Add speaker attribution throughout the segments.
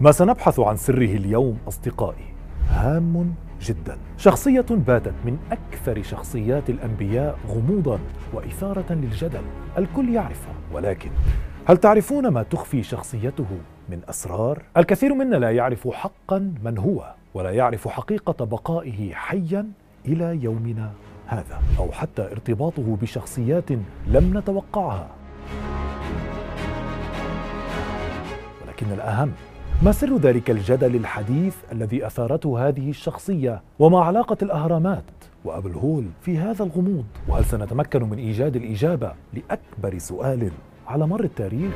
Speaker 1: ما سنبحث عن سره اليوم أصدقائي. هام جدا. شخصية باتت من أكثر شخصيات الأنبياء غموضا وإثارة للجدل. الكل يعرفه ولكن هل تعرفون ما تخفي شخصيته من أسرار؟ الكثير منا لا يعرف حقا من هو ولا يعرف حقيقة بقائه حيا إلى يومنا هذا أو حتى ارتباطه بشخصيات لم نتوقعها. ولكن الأهم ما سر ذلك الجدل الحديث الذي أثارته هذه الشخصية وما علاقة الأهرامات وأبو الهول في هذا الغموض؟ وهل سنتمكن من إيجاد الإجابة لأكبر سؤال على مر التاريخ؟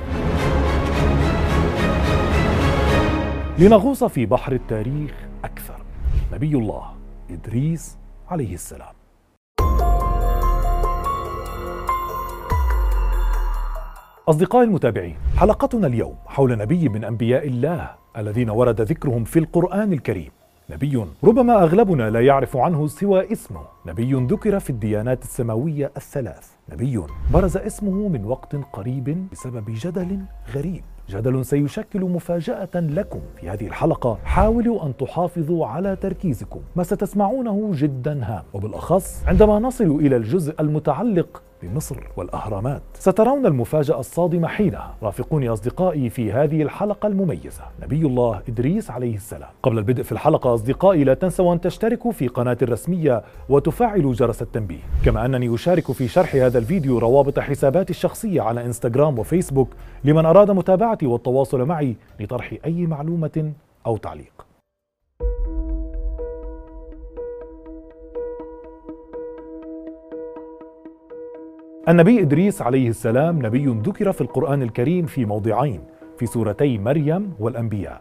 Speaker 1: لنغوص في بحر التاريخ أكثر. نبي الله إدريس عليه السلام. أصدقائي المتابعين حلقتنا اليوم حول نبي من أنبياء الله الذين ورد ذكرهم في القرآن الكريم. نبي ربما أغلبنا لا يعرف عنه سوى اسمه. نبي ذكر في الديانات السماوية الثلاث. نبي برز اسمه من وقت قريب بسبب جدل غريب. جدل سيشكل مفاجأة لكم. في هذه الحلقة حاولوا أن تحافظوا على تركيزكم. ما ستسمعونه جدا هام. وبالأخص عندما نصل إلى الجزء المتعلق بمصر والأهرامات. سترون المفاجأة الصادمة حينها. رافقوني أصدقائي في هذه الحلقة المميزة. نبي الله إدريس عليه السلام. قبل البدء في الحلقة أصدقائي لا تنسوا أن تشتركوا في قناة الرسمية وتفعلوا جرس التنبيه. كما أنني أشارك في شرح هذا الفيديو روابط حساباتي الشخصية على إنستغرام وفيسبوك لمن أراد متابعتي والتواصل معي لطرح أي معلومة أو تعليق. النبي إدريس عليه السلام نبي ذكر في القرآن الكريم في موضعين في سورتي مريم والأنبياء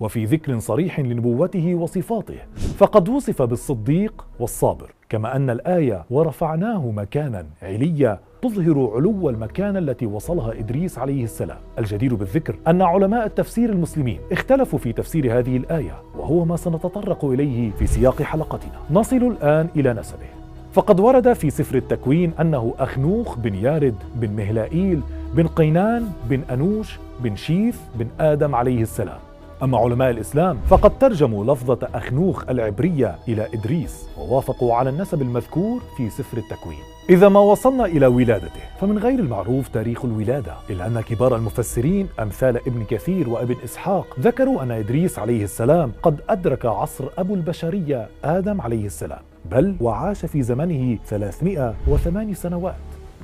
Speaker 1: وفي ذكر صريح لنبوته وصفاته. فقد وصف بالصديق والصابر كما أن الآية ورفعناه مكانا عليا تظهر علو المكانة التي وصلها إدريس عليه السلام. الجدير بالذكر أن علماء التفسير المسلمين اختلفوا في تفسير هذه الآية وهو ما سنتطرق إليه في سياق حلقتنا. نصل الآن إلى نسبه. فقد ورد في سفر التكوين أنه أخنوخ بن يارد بن مهلائيل بن قينان بن أنوش بن شيث بن آدم عليه السلام. أما علماء الإسلام فقد ترجموا لفظة أخنوخ العبرية إلى إدريس ووافقوا على النسب المذكور في سفر التكوين. إذا ما وصلنا إلى ولادته فمن غير المعروف تاريخ الولادة إلا أن كبار المفسرين أمثال ابن كثير وابن إسحاق ذكروا أن إدريس عليه السلام قد أدرك عصر أبو البشرية آدم عليه السلام. بل وعاش في زمنه 308 سنوات.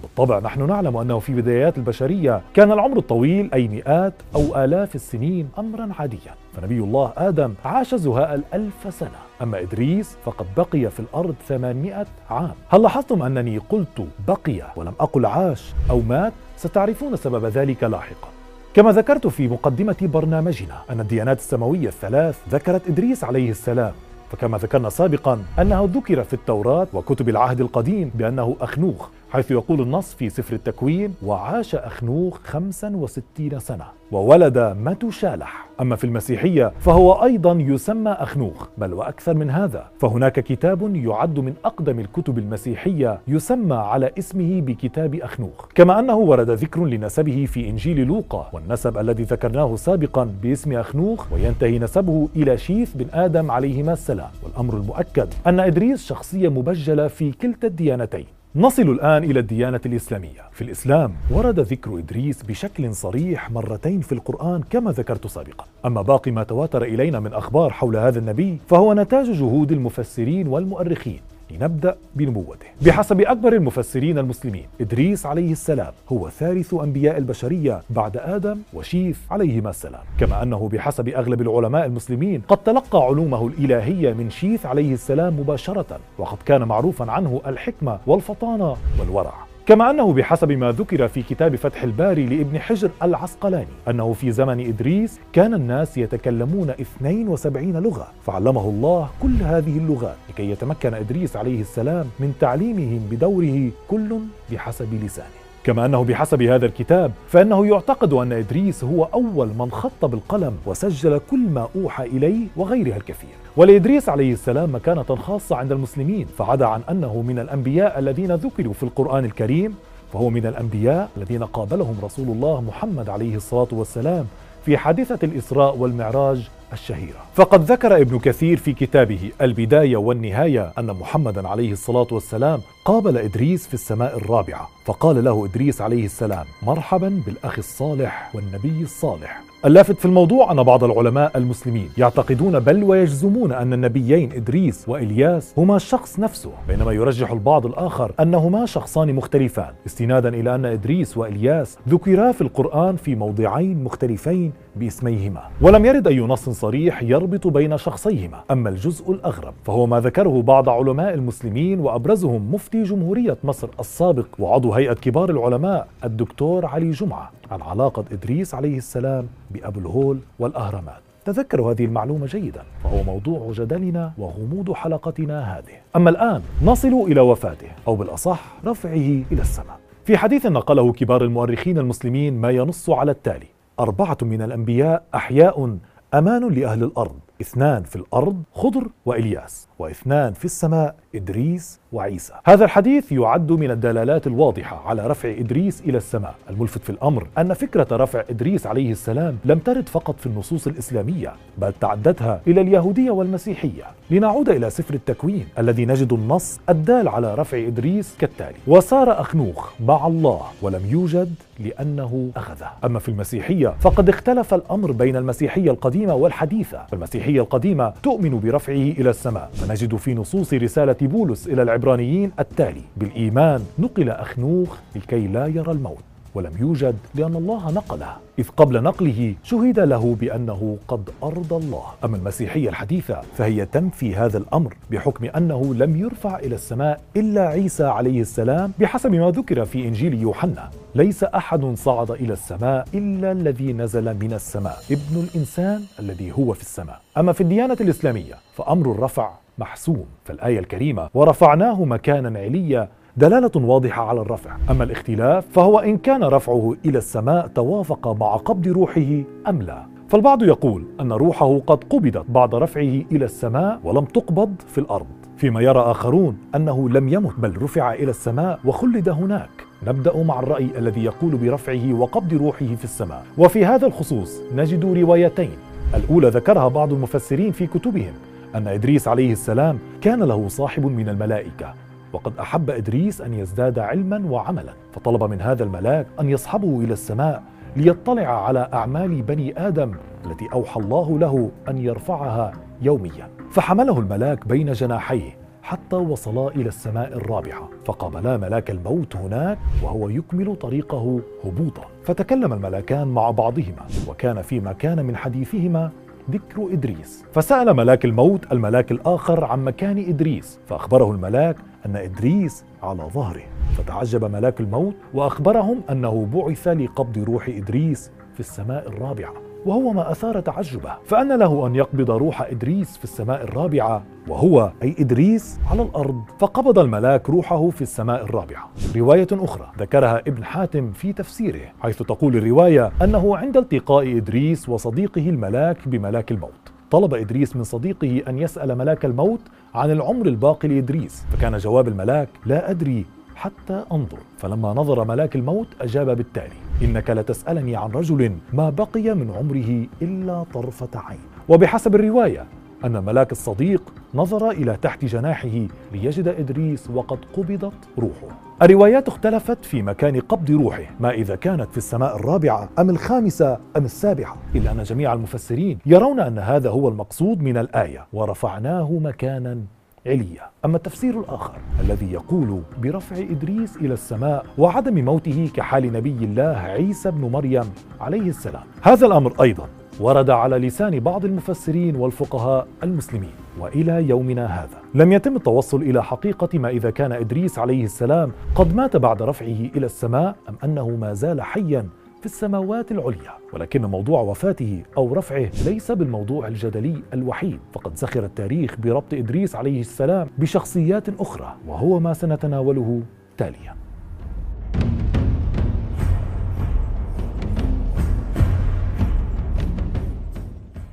Speaker 1: بالطبع نحن نعلم أنه في بدايات البشرية كان العمر الطويل أي مئات أو آلاف السنين أمرا عاديا. فنبي الله آدم عاش زهاء الألف سنة. أما إدريس فقد بقي في الأرض 800 عام. هل لاحظتم أنني قلت بقي ولم أقل عاش أو مات؟ ستعرفون سبب ذلك لاحقا. كما ذكرت في مقدمة برنامجنا أن الديانات السماوية الثلاث ذكرت إدريس عليه السلام. فكما ذكرنا سابقا أنه ذكر في التوراة وكتب العهد القديم بأنه أخنوخ حيث يقول النص في سفر التكوين وعاش أخنوخ خمسا وستين سنة وولد متوشالح. أما في المسيحية فهو أيضا يسمى أخنوخ بل وأكثر من هذا. فهناك كتاب يعد من أقدم الكتب المسيحية يسمى على اسمه بكتاب أخنوخ. كما أنه ورد ذكر لنسبه في إنجيل لوقا والنسب الذي ذكرناه سابقا باسم أخنوخ وينتهي نسبه إلى شيث بن آدم عليهما السلام. والأمر المؤكد أن إدريس شخصية مبجلة في كلتا الديانتين. نصل الآن إلى الديانة الإسلامية. في الإسلام ورد ذكر إدريس بشكل صريح مرتين في القرآن كما ذكرت سابقا. أما باقي ما تواتر إلينا من أخبار حول هذا النبي فهو نتاج جهود المفسرين والمؤرخين. لنبدأ بنبوته. بحسب أكبر المفسرين المسلمين إدريس عليه السلام هو ثالث أنبياء البشرية بعد آدم وشيث عليهما السلام. كما أنه بحسب أغلب العلماء المسلمين قد تلقى علومه الإلهية من شيث عليه السلام مباشرة وقد كان معروفا عنه الحكمة والفطانة والورع. كما أنه بحسب ما ذكر في كتاب فتح الباري لابن حجر العسقلاني أنه في زمن إدريس كان الناس يتكلمون 72 لغة فعلمه الله كل هذه اللغات لكي يتمكن إدريس عليه السلام من تعليمهم بدوره كل بحسب لسانه. كما أنه بحسب هذا الكتاب فإنه يعتقد أن إدريس هو أول من خط بالقلم وسجل كل ما أوحى إليه وغيرها الكثير. ولإدريس عليه السلام مكانة خاصة عند المسلمين فعدا عن أنه من الأنبياء الذين ذكروا في القرآن الكريم فهو من الأنبياء الذين قابلهم رسول الله محمد عليه الصلاة والسلام في حادثة الإسراء والمعراج الشهيرة. فقد ذكر ابن كثير في كتابه البداية والنهاية أن محمدا عليه الصلاة والسلام قابل إدريس في السماء الرابعة فقال له إدريس عليه السلام مرحبا بالأخ الصالح والنبي الصالح. اللافت في الموضوع أن بعض العلماء المسلمين يعتقدون بل ويجزمون أن النبيين إدريس وإلياس هما الشخص نفسه بينما يرجح البعض الآخر أنهما شخصان مختلفان استنادا إلى أن إدريس وإلياس ذكرا في القرآن في موضعين مختلفين باسميهما. ولم يرد أي نص صريح يربط بين شخصيهما أما الجزء الأغرب فهو ما ذكره بعض علماء المسلمين وأبرزهم مفتي جمهورية مصر السابق وعضو هيئة كبار العلماء الدكتور علي جمعة عن علاقة إدريس عليه السلام بأبو الهول والأهرامات. تذكروا هذه المعلومة جيدا فهو موضوع جدلنا وغموض حلقتنا هذه. أما الآن نصل إلى وفاته أو بالأصح رفعه إلى السماء. في حديث نقله كبار المؤرخين المسلمين ما ينص على التالي أربعة من الأنبياء أحياء أمان لأهل الأرض. اثنان في الأرض خضر وإلياس. واثنان في السماء إدريس وعيسى. هذا الحديث يعد من الدلالات الواضحة على رفع إدريس إلى السماء. الملفت في الأمر أن فكرة رفع إدريس عليه السلام لم ترد فقط في النصوص الإسلامية بل تعدتها إلى اليهودية والمسيحية. لنعود إلى سفر التكوين الذي نجد النص الدال على رفع إدريس كالتالي وصار أخنوخ مع الله ولم يوجد لأنه أخذه. أما في المسيحية فقد اختلف الأمر بين المسيحية القديمة والحديثة. فالمسيحية القديمة تؤمن برفعه إلى السماء. فنجد في نصوص رسالة بولس إلى العبرانيين التالي بالإيمان نقل أخنوخ لكي لا يرى الموت ولم يوجد لأن الله نقله. إذ قبل نقله شهد له بأنه قد أرضى الله. أما المسيحية الحديثة فهي تنفي هذا الأمر بحكم أنه لم يرفع إلى السماء إلا عيسى عليه السلام بحسب ما ذكر في إنجيل يوحنا ليس أحد صعد إلى السماء إلا الذي نزل من السماء ابن الإنسان الذي هو في السماء. أما في الديانة الإسلامية فأمر الرفع محسوم فالآية الكريمة ورفعناه مكانا عليا دلالة واضحة على الرفع. أما الاختلاف فهو إن كان رفعه إلى السماء توافق مع قبض روحه أم لا. فالبعض يقول أن روحه قد قبضت بعد رفعه إلى السماء ولم تقبض في الأرض. فيما يرى آخرون أنه لم يمت بل رفع إلى السماء وخلد هناك. نبدأ مع الرأي الذي يقول برفعه وقبض روحه في السماء. وفي هذا الخصوص نجد روايتين. الأولى ذكرها بعض المفسرين في كتبهم. أن إدريس عليه السلام كان له صاحب من الملائكة وقد أحب إدريس أن يزداد علما وعملا فطلب من هذا الملاك أن يصحبه إلى السماء ليطلع على أعمال بني آدم التي أوحى الله له أن يرفعها يوميا. فحمله الملاك بين جناحيه حتى وصلا إلى السماء الرابعة فقابلا ملاك الموت هناك وهو يكمل طريقه هبوطا. فتكلم الملاكان مع بعضهما وكان فيما كان من حديثهما ذكر إدريس. فسأل ملاك الموت الملاك الآخر عن مكان إدريس فأخبره الملاك أن إدريس على ظهره. فتعجب ملاك الموت وأخبرهم أنه بعث لقبض روح إدريس في السماء الرابعة. وهو ما أثار تعجبه فأن له أن يقبض روح إدريس في السماء الرابعة وهو أي إدريس على الأرض فقبض الملاك روحه في السماء الرابعة. رواية أخرى ذكرها ابن حاتم في تفسيره حيث تقول الرواية أنه عند التقاء إدريس وصديقه الملاك بملاك الموت. طلب إدريس من صديقه أن يسأل ملاك الموت عن العمر الباقي لإدريس فكان جواب الملاك لا أدري حتى أنظر. فلما نظر ملاك الموت أجاب بالتالي إنك لتسألني عن رجل ما بقي من عمره إلا طرفة عين. وبحسب الرواية أن ملاك الصديق نظر إلى تحت جناحه ليجد إدريس وقد قبضت روحه. الروايات اختلفت في مكان قبض روحه ما إذا كانت في السماء الرابعة أم الخامسة أم السابعة. إلا أن جميع المفسرين يرون أن هذا هو المقصود من الآية ورفعناه مكانا عليا. أما التفسير الآخر الذي يقول برفع إدريس إلى السماء وعدم موته كحال نبي الله عيسى بن مريم عليه السلام. هذا الأمر أيضا ورد على لسان بعض المفسرين والفقهاء المسلمين. وإلى يومنا هذا لم يتم التوصل إلى حقيقة ما إذا كان إدريس عليه السلام قد مات بعد رفعه إلى السماء أم أنه ما زال حيا في السماوات العليا ولكن موضوع وفاته أو رفعه ليس بالموضوع الجدلي الوحيد. فقد زخر التاريخ بربط إدريس عليه السلام بشخصيات أخرى وهو ما سنتناوله تاليا.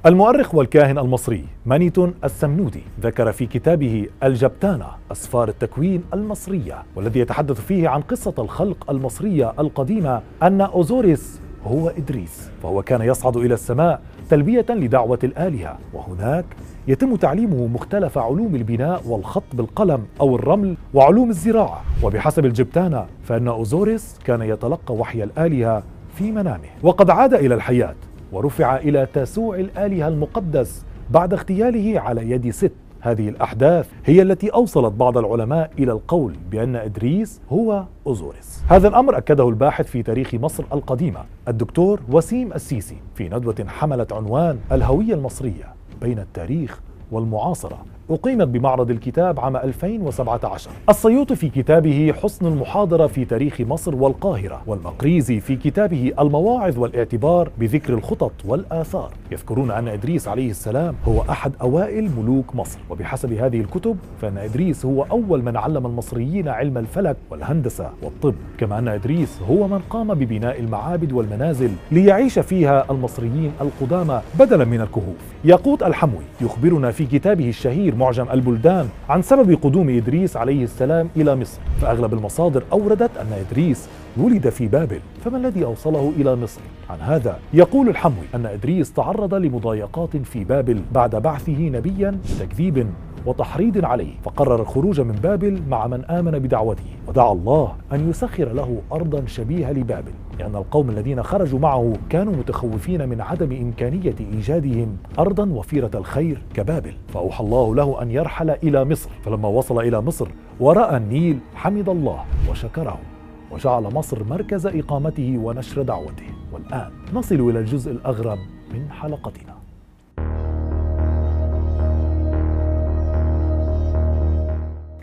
Speaker 1: المؤرخ والكاهن المصري مانيتون السمنودي ذكر في كتابه الجبتانة أسفار التكوين المصرية والذي يتحدث فيه عن قصة الخلق المصرية القديمة أن أوزوريس هو إدريس فهو كان يصعد إلى السماء تلبية لدعوة الآلهة وهناك يتم تعليمه مختلف علوم البناء والخط بالقلم أو الرمل وعلوم الزراعة وبحسب الجبتانة فإن أوزوريس كان يتلقى وحي الآلهة في منامه. وقد عاد إلى الحياة ورفع إلى تاسوع الآلهة المقدس بعد اغتياله على يد ست هذه الأحداث هي التي أوصلت بعض العلماء إلى القول بأن إدريس هو أوزوريس. هذا الأمر أكده الباحث في تاريخ مصر القديمة الدكتور وسيم السيسي في ندوة حملت عنوان الهوية المصرية بين التاريخ والمعاصرة أقيمت بمعرض الكتاب عام 2017 السيوطي في كتابه حسن المحاضرة في تاريخ مصر والقاهرة والمقريزي في كتابه المواعظ والاعتبار بذكر الخطط والآثار. يذكرون أن إدريس عليه السلام هو أحد أوائل ملوك مصر. وبحسب هذه الكتب فإن إدريس هو أول من علم المصريين علم الفلك والهندسة والطب. كما أن إدريس هو من قام ببناء المعابد والمنازل ليعيش فيها المصريين القدامى بدلا من الكهوف. ياقوت الحموي يخبرنا في كتابه الشهير معجم البلدان عن سبب قدوم إدريس عليه السلام إلى مصر فأغلب المصادر أوردت أن إدريس ولد في بابل فما الذي أوصله إلى مصر؟ عن هذا يقول الحموي أن إدريس تعرض لمضايقات في بابل بعد بعثه نبيا تكذيب وتحريض عليه فقرر الخروج من بابل مع من آمن بدعوته ودعا الله أن يسخر له أرضا شبيهة لبابل لأن القوم الذين خرجوا معه كانوا متخوفين من عدم إمكانية إيجادهم أرضا وفيرة الخير كبابل. فأوحى الله له أن يرحل إلى مصر فلما وصل إلى مصر ورأى النيل حمد الله وشكره وجعل مصر مركز إقامته ونشر دعوته. والآن نصل إلى الجزء الأغرب من حلقتنا.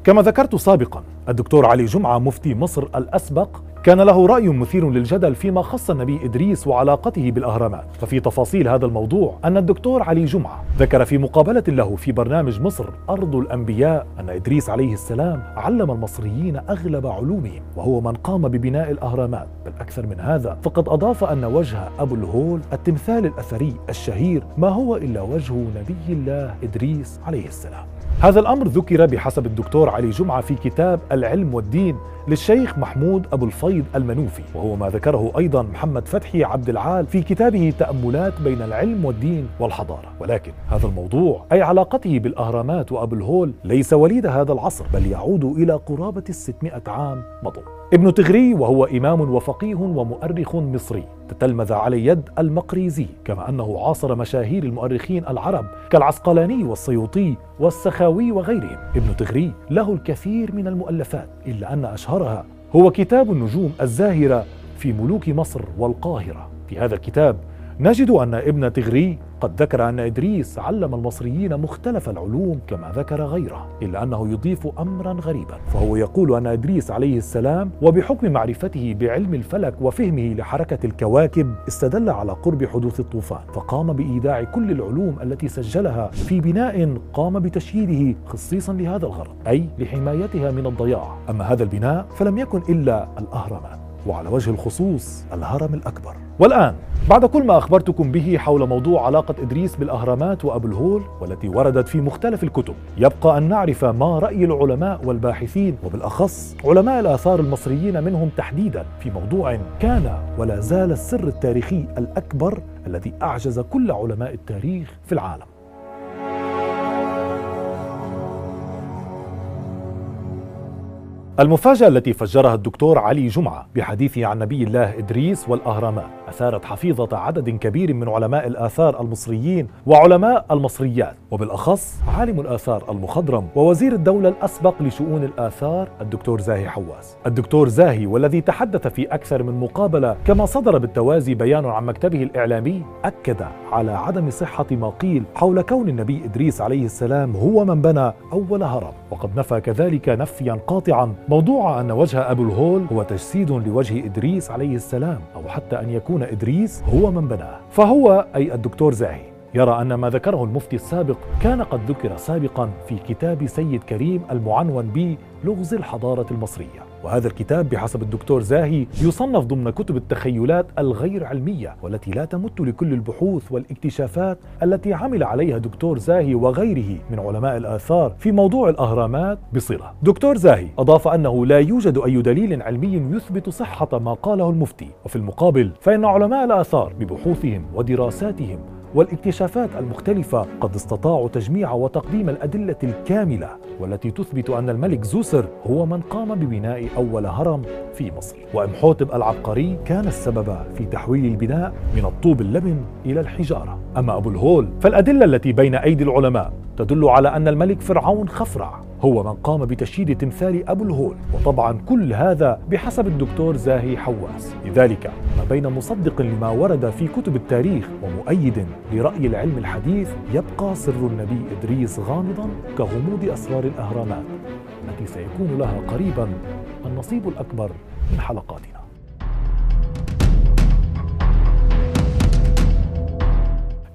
Speaker 1: كما ذكرت سابقا الدكتور علي جمعة مفتي مصر الأسبق كان له رأي مثير للجدل فيما خص النبي إدريس وعلاقته بالأهرامات. ففي تفاصيل هذا الموضوع أن الدكتور علي جمعة ذكر في مقابلة له في برنامج مصر أرض الأنبياء أن إدريس عليه السلام علم المصريين أغلب علومهم وهو من قام ببناء الأهرامات. بل أكثر من هذا فقد أضاف أن وجه أبو الهول التمثال الأثري الشهير ما هو إلا وجه نبي الله إدريس عليه السلام. هذا الأمر ذكر بحسب الدكتور علي جمعة في كتاب العلم والدين للشيخ محمود أبو الفيض المنوفي وهو ما ذكره أيضا محمد فتحي عبد العال في كتابه تأملات بين العلم والدين والحضارة. ولكن هذا الموضوع أي علاقته بالأهرامات وأبو الهول ليس وليد هذا العصر بل يعود إلى قرابة الستمائة عام مضوا ابن تغري وهو إمام وفقيه ومؤرخ مصري تتلمذ على يد المقريزي كما أنه عاصر مشاهير المؤرخين العرب كالعسقلاني والسيوطي والسخاوي وغيرهم. ابن تغري له الكثير من المؤلفات إلا أن أشهرها هو كتاب النجوم الزاهرة في ملوك مصر والقاهرة. في هذا الكتاب نجد أن ابن تغري قد ذكر أن إدريس علم المصريين مختلف العلوم كما ذكر غيره إلا أنه يضيف أمرا غريبا. فهو يقول أن إدريس عليه السلام وبحكم معرفته بعلم الفلك وفهمه لحركة الكواكب استدل على قرب حدوث الطوفان فقام بإيداع كل العلوم التي سجلها في بناء قام بتشييده خصيصا لهذا الغرض أي لحمايتها من الضياع. أما هذا البناء فلم يكن إلا الأهرامات. وعلى وجه الخصوص الهرم الأكبر. والآن بعد كل ما أخبرتكم به حول موضوع علاقة إدريس بالأهرامات وأبو الهول والتي وردت في مختلف الكتب يبقى أن نعرف ما رأي العلماء والباحثين وبالأخص علماء الآثار المصريين منهم تحديدا في موضوع كان ولا زال السر التاريخي الأكبر الذي أعجز كل علماء التاريخ في العالم. المفاجأة التي فجرها الدكتور علي جمعة بحديثه عن نبي الله إدريس والأهرامات أثارت حفيظة عدد كبير من علماء الآثار المصريين وعلماء المصريات وبالأخص عالم الآثار المخضرم ووزير الدولة الأسبق لشؤون الآثار الدكتور زاهي حواس. الدكتور زاهي والذي تحدث في أكثر من مقابلة كما صدر بالتوازي بيان عن مكتبه الإعلامي أكد على عدم صحة ما قيل حول كون النبي إدريس عليه السلام هو من بنى أول هرم وقد نفى كذلك نفيا قاطعا موضوع أن وجه أبو الهول هو تجسيد لوجه إدريس عليه السلام أو حتى أن يكون إدريس هو من بناه فهو أي الدكتور زاهي. يرى أن ما ذكره المفتي السابق كان قد ذكر سابقا في كتاب سيد كريم المعنون بلغز الحضارة المصرية. وهذا الكتاب بحسب الدكتور زاهي يصنف ضمن كتب التخيلات الغير علمية والتي لا تمت لكل البحوث والاكتشافات التي عمل عليها دكتور زاهي وغيره من علماء الآثار في موضوع الأهرامات بصلة. دكتور زاهي أضاف أنه لا يوجد أي دليل علمي يثبت صحة ما قاله المفتي. وفي المقابل فإن علماء الآثار ببحوثهم ودراساتهم والاكتشافات المختلفة قد استطاعوا تجميع وتقديم الأدلة الكاملة والتي تثبت أن الملك زوسر هو من قام ببناء أول هرم في مصر. وإمحوتب العبقري كان السبب في تحويل البناء من الطوب اللبن إلى الحجارة. أما أبو الهول فالأدلة التي بين أيدي العلماء تدل على أن الملك فرعون خفرع. هو من قام بتشييد تمثال أبو الهول وطبعا كل هذا بحسب الدكتور زاهي حواس. لذلك ما بين مصدق لما ورد في كتب التاريخ ومؤيد لرأي العلم الحديث يبقى سر النبي إدريس غامضا كغموض أسرار الأهرامات التي سيكون لها قريبا النصيب الأكبر من حلقاتنا.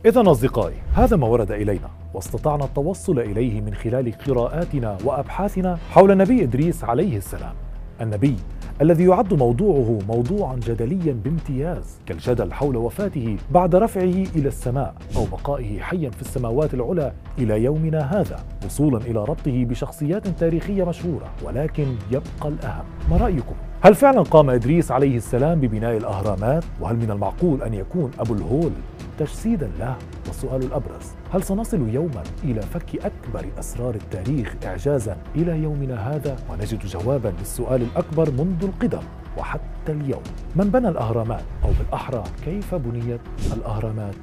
Speaker 1: إذا أصدقائي هذا ما ورد إلينا واستطعنا التوصل إليه من خلال قراءاتنا وأبحاثنا حول النبي إدريس عليه السلام. النبي الذي يعد موضوعه موضوعا جدليا بامتياز كالجدل حول وفاته بعد رفعه إلى السماء أو بقائه حيا في السماوات العلى إلى يومنا هذا وصولا إلى ربطه بشخصيات تاريخية مشهورة ولكن يبقى الأهم. ما رأيكم؟ هل فعلا قام إدريس عليه السلام ببناء الأهرامات؟ وهل من المعقول أن يكون أبو الهول تجسيدا له؟ والسؤال الأبرز هل سنصل يوما إلى فك أكبر أسرار التاريخ اعجازا إلى يومنا هذا؟ ونجد جوابا للسؤال الأكبر منذ القدم وحتى اليوم. من بنى الأهرامات أو بالأحرى كيف بنيت الأهرامات؟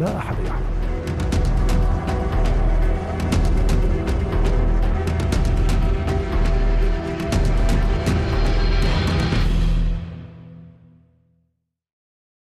Speaker 1: لا أحد يعلم.